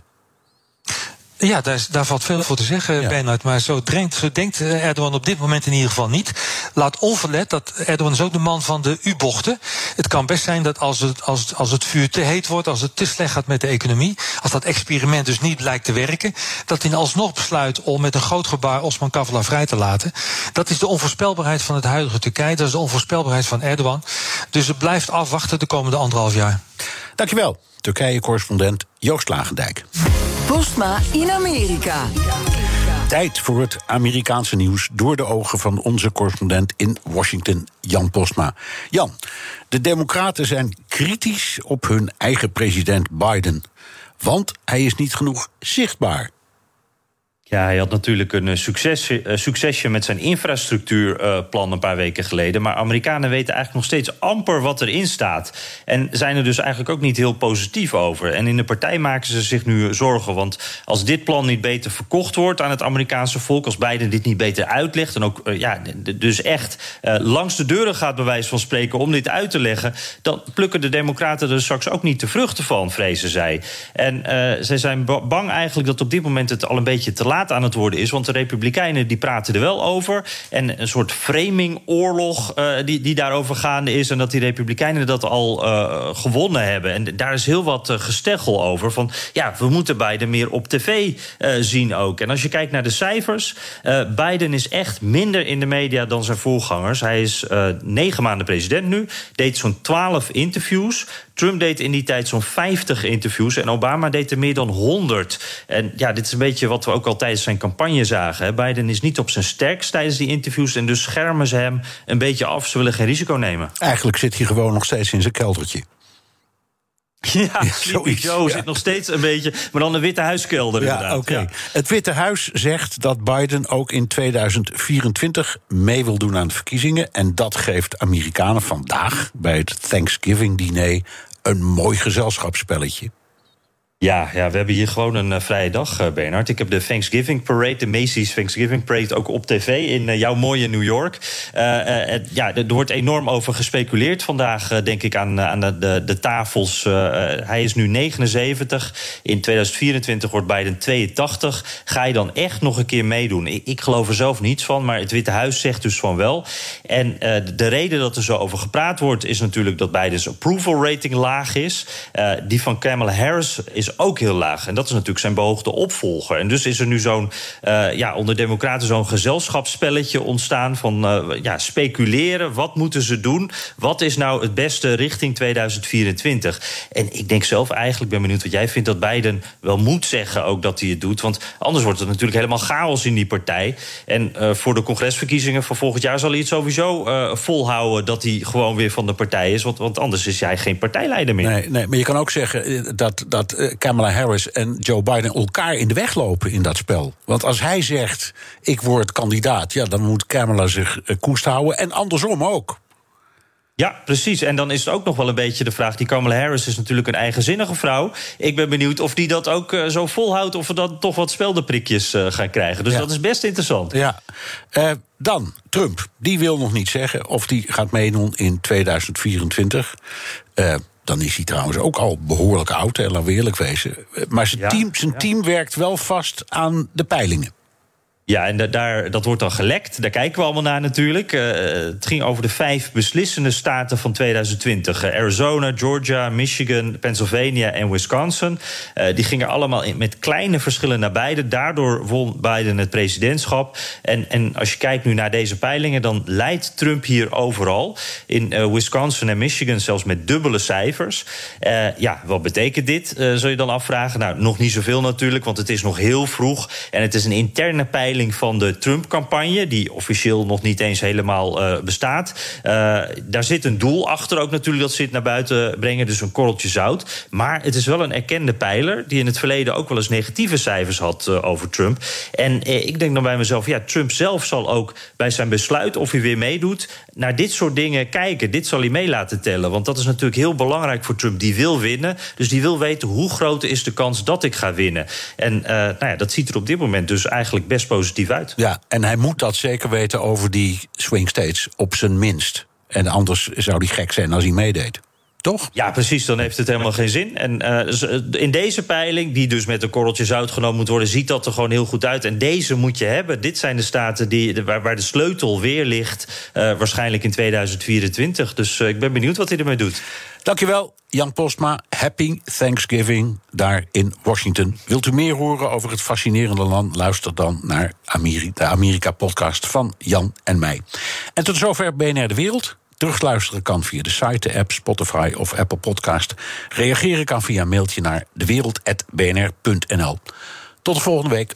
Speaker 9: Ja, daar, daar valt veel voor te zeggen, Bernard. Maar zo, denkt eh, Erdogan op dit moment in ieder geval niet. Laat onverlet dat Erdogan is ook de man van de U-bochten. Het kan best zijn dat als het, als, het, als het vuur te heet wordt, als het te slecht gaat met de economie, als dat experiment dus niet lijkt te werken, dat hij alsnog besluit om met een groot gebaar Osman Kavala vrij te laten. Dat is de onvoorspelbaarheid van het huidige Turkije, dat is de onvoorspelbaarheid van Erdogan. Dus het blijft afwachten de komende anderhalf jaar.
Speaker 2: Dankjewel, Turkije-correspondent Joost Lagendijk.
Speaker 1: Postma in Amerika.
Speaker 2: Tijd voor het Amerikaanse nieuws door de ogen van onze correspondent in Washington, Jan Postma. Jan, de Democraten zijn kritisch op hun eigen president Biden. Want hij is niet genoeg zichtbaar.
Speaker 11: Ja, hij had natuurlijk een succes, succesje met zijn infrastructuurplan een paar weken geleden. Maar Amerikanen weten eigenlijk nog steeds amper wat erin staat. En zijn er dus eigenlijk ook niet heel positief over. En in de partij maken ze zich nu zorgen. Want als dit plan niet beter verkocht wordt aan het Amerikaanse volk, als Biden dit niet beter uitlegt. en ook ja, dus echt langs de deuren gaat, bij wijze van spreken, om dit uit te leggen. dan plukken de Democraten er straks ook niet de vruchten van, vrezen zij. En zij zijn bang eigenlijk dat op dit moment het al een beetje te laat aan het worden is. Want de Republikeinen die praten er wel over. En een soort framingoorlog uh, die, die daarover gaande is. En dat die Republikeinen dat al uh, gewonnen hebben. En daar is heel wat uh, gesteggel over. Van ja, we moeten Biden meer op tv zien ook. En als je kijkt naar de cijfers. Biden is echt minder in de media dan zijn voorgangers. Hij is negen maanden president nu. Deed zo'n twaalf interviews. Trump deed in die tijd zo'n 50 interviews en Obama deed er meer dan 100. En ja, dit is een beetje wat we ook al tijdens zijn campagne zagen. Biden is niet op zijn sterkst tijdens die interviews en dus schermen ze hem een beetje af. Ze willen geen risico nemen.
Speaker 2: Eigenlijk zit hij gewoon nog steeds in zijn keldertje.
Speaker 11: Ja, ja zoiets. Joe ja. zit nog steeds een beetje, maar dan de Witte Huiskelder
Speaker 2: ja,
Speaker 11: inderdaad.
Speaker 2: Okay. Ja. Het Witte Huis zegt dat Biden ook in 2024 mee wil doen aan de verkiezingen. En dat geeft Amerikanen vandaag bij het Thanksgiving-diner een mooi gezelschapsspelletje.
Speaker 11: Ja, ja, we hebben hier gewoon een uh, vrije dag, uh, Bernard. Ik heb de Thanksgiving Parade, de Macy's Thanksgiving Parade, ook op tv in uh, jouw mooie New York. ja, er wordt enorm over gespeculeerd vandaag, denk ik, aan, aan de, de, de tafels. hij is nu 79. In 2024 wordt Biden 82. Ga je dan echt nog een keer meedoen? Ik, ik geloof er zelf niets van, maar het Witte Huis zegt dus van wel. En de reden dat er zo over gepraat wordt, is natuurlijk dat Biden's approval rating laag is. die van Kamala Harris is ook heel laag. En dat is natuurlijk zijn behoogde opvolger. En dus is er nu zo'n, uh, ja, onder Democraten zo'n gezelschapsspelletje ontstaan van uh, ja, speculeren. Wat moeten ze doen? Wat is nou het beste richting 2024? En ik denk zelf eigenlijk, ben benieuwd wat jij vindt, dat Biden wel moet zeggen ook dat hij het doet. Want anders wordt het natuurlijk helemaal chaos in die partij. En uh, voor de congresverkiezingen van volgend jaar zal hij het sowieso volhouden dat hij gewoon weer van de partij is. Want, want anders is hij geen partijleider meer.
Speaker 2: Nee, nee maar je kan ook zeggen dat. dat Kamala Harris en Joe Biden elkaar in de weg lopen in dat spel. Want als hij zegt: ik word kandidaat, ja, dan moet Kamala zich koest houden. En andersom ook.
Speaker 11: Ja, precies. En dan is het ook nog wel een beetje de vraag... die Kamala Harris is natuurlijk een eigenzinnige vrouw. Ik ben benieuwd of die dat ook uh, zo volhoudt... of we dan toch wat speldenprikjes uh, gaan krijgen. Dus ja. dat is best interessant.
Speaker 2: Ja. Uh, dan, Trump. Die wil nog niet zeggen of die gaat meedoen in 2024 dan is hij trouwens ook al behoorlijk oud, en laten we eerlijk wezen. Maar zijn, ja, team, zijn ja. team werkt wel vast aan de peilingen.
Speaker 11: Ja, en da daar, dat wordt dan gelekt. Daar kijken we allemaal naar natuurlijk. Uh, het ging over de vijf beslissende staten van 2020. Uh, Arizona, Georgia, Michigan, Pennsylvania en Wisconsin. Uh, die gingen allemaal met kleine verschillen naar beide. Daardoor won Biden het presidentschap. En, en als je kijkt nu naar deze peilingen... dan leidt Trump hier overal. In Wisconsin en Michigan zelfs met dubbele cijfers. ja, wat betekent dit, zul je dan afvragen? Nou, nog niet zoveel natuurlijk, want het is nog heel vroeg. En het is een interne peiling van de Trump-campagne, die officieel nog niet eens helemaal uh, bestaat. Uh, daar zit een doel achter ook natuurlijk dat ze het naar buiten brengen, dus een korreltje zout. Maar het is wel een erkende pijler, die in het verleden ook wel eens negatieve cijfers had uh, over Trump. En ik denk dan bij mezelf, ja, Trump zelf zal ook bij zijn besluit of hij weer meedoet, naar dit soort dingen kijken. Dit zal hij mee laten tellen, want dat is natuurlijk heel belangrijk voor Trump. Die wil winnen, dus die wil weten hoe groot is de kans dat ik ga winnen. En nou ja, dat ziet er op dit moment dus eigenlijk best positief uit.
Speaker 2: Ja, en hij moet dat zeker weten over die swing states, op zijn minst. En anders zou hij gek zijn als hij meedeed. Toch?
Speaker 11: Ja, precies. Dan heeft het helemaal geen zin. En uh, in deze peiling, die dus met een korreltje zout genomen moet worden, ziet dat er gewoon heel goed uit. En deze moet je hebben. Dit zijn de staten die, waar, waar de sleutel weer ligt, uh, waarschijnlijk in 2024. Dus uh, ik ben benieuwd wat hij ermee doet.
Speaker 2: Dankjewel, Jan Postma. Happy Thanksgiving daar in Washington. Wilt u meer horen over het fascinerende land? Luister dan naar Amerika, de Amerika-podcast van Jan en mij. En tot zover BNR De Wereld. Terugluisteren kan via de site, de app, Spotify of Apple Podcast. Reageren kan via mailtje naar dewereld.bnr.nl. Tot de volgende week.